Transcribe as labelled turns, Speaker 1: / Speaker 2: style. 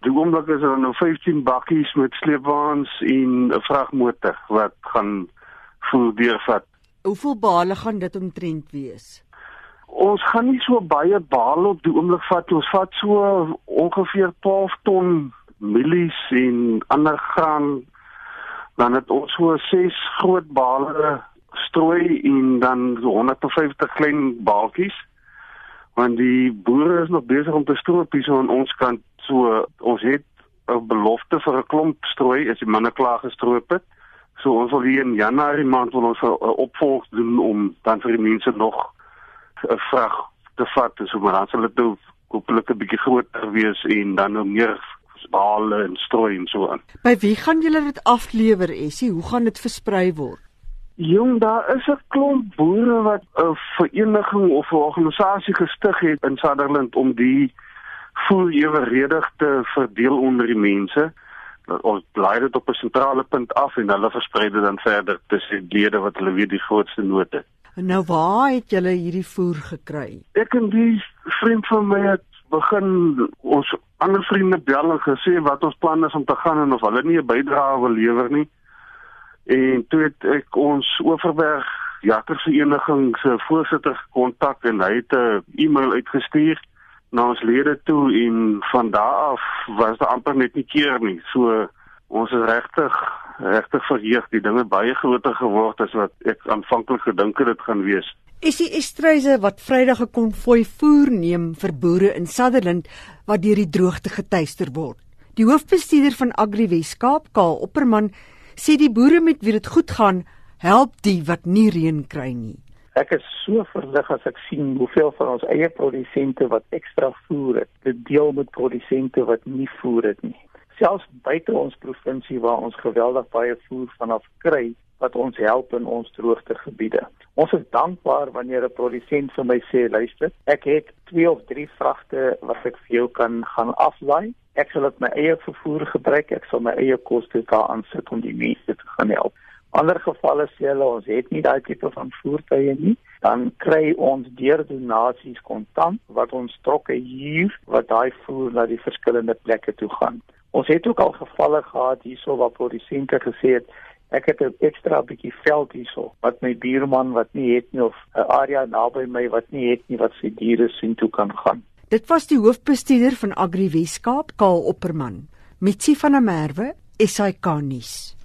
Speaker 1: Die oomblik is daar nou 15 bakkies met sleepwaens en 'n vragmotor wat gaan voer deurvat.
Speaker 2: Hoeveel bale gaan dit omtrent wees?
Speaker 1: Ons gaan nie so baie bale op die oomblik vat. Ons vat so ongeveer 12 ton mielies en ander graan. Dan het ons so 6 groot bale strooi en dan so 150 klein baaltjies. Want die boere is nog besig om te stroop hier so aan ons kant. So ons het 'n belofte vir 'n klomp strooi as die manne klaar gestroop het. So ons wil hier in Januarie maand wil ons 'n opvolg doen om dan vir die mense nog 'n vrag te vat. So maar dan sal dit nou hopelik 'n bietjie groter wees en dan nou meer bale en strooi en so aan.
Speaker 2: By wie gaan julle dit aflewer, Essie? Hoe gaan dit versprei word?
Speaker 1: Jong, daar is 'n klomp boere wat 'n vereniging of 'n organisasie gestig het in Sutherland om die voer eweredig te verdeel onder die mense. Ons lei dit op 'n sentrale punt af en hulle versprei dit dan verder tussen die lede wat hulle weet die grootste nood het.
Speaker 2: Nou waar het julle hierdie voer gekry?
Speaker 1: Ek en die vriend van my het begin ons ander vriende bel en gesê wat ons plan is om te gaan en of hulle nie 'n bydrae wil lewer nie. En toe het ek ons Oeverberg Jakkersvereniging se voorsitter kontak en hy het 'n e-mail uitgestuur na ons lede toe en van daar af was daar amper net nie keer nie. So ons is regtig regtig verheug die dinge baie groter geword as wat ek aanvanklik gedink het dit gaan wees.
Speaker 2: Is die Estreise wat Vrydag 'n konvoi voer neem vir boere in Sutherland wat deur die droogte getuister word. Die hoofbestuurder van Agri Weskaap, Kaal Opperman, sê die boere met wie dit goed gaan, help die wat nie reën kry nie.
Speaker 3: Ek is so verlig as ek sien hoeveel van ons eie produsente wat ekstra voer het, dit deel met produsente wat nie voer het nie. Selfs buite ons provinsie waar ons geweldig baie voer vanaf kry wat ons help in ons droogtegebiede. Ons is dankbaar wanneer 'n produsent vir my sê, luister, ek het 2 of 3 vragte wat ek vir jou kan gaan aflaai ek sal dit my eie vervoer gebruik, ek sal my eie koste daaraan sit om die mense te gaan help. Ander gevalle sê hulle ons het nie daai tipe van voertuie nie, dan kry ons deur donasies kontant wat ons trokke huur wat daai voer na die verskillende plekke toe gaan. Ons het ook al gevalle gehad hierso waar produsente gesê het ek het 'n ekstra bietjie veld hierso wat my buurman wat nie het nie of 'n area naby my wat nie het nie wat sy diere sien toe kan gaan.
Speaker 2: Dit was die hoofbestuurder van Agri Weskaap, Kaal Opperman, Mitsi van der Merwe, SAK nuus.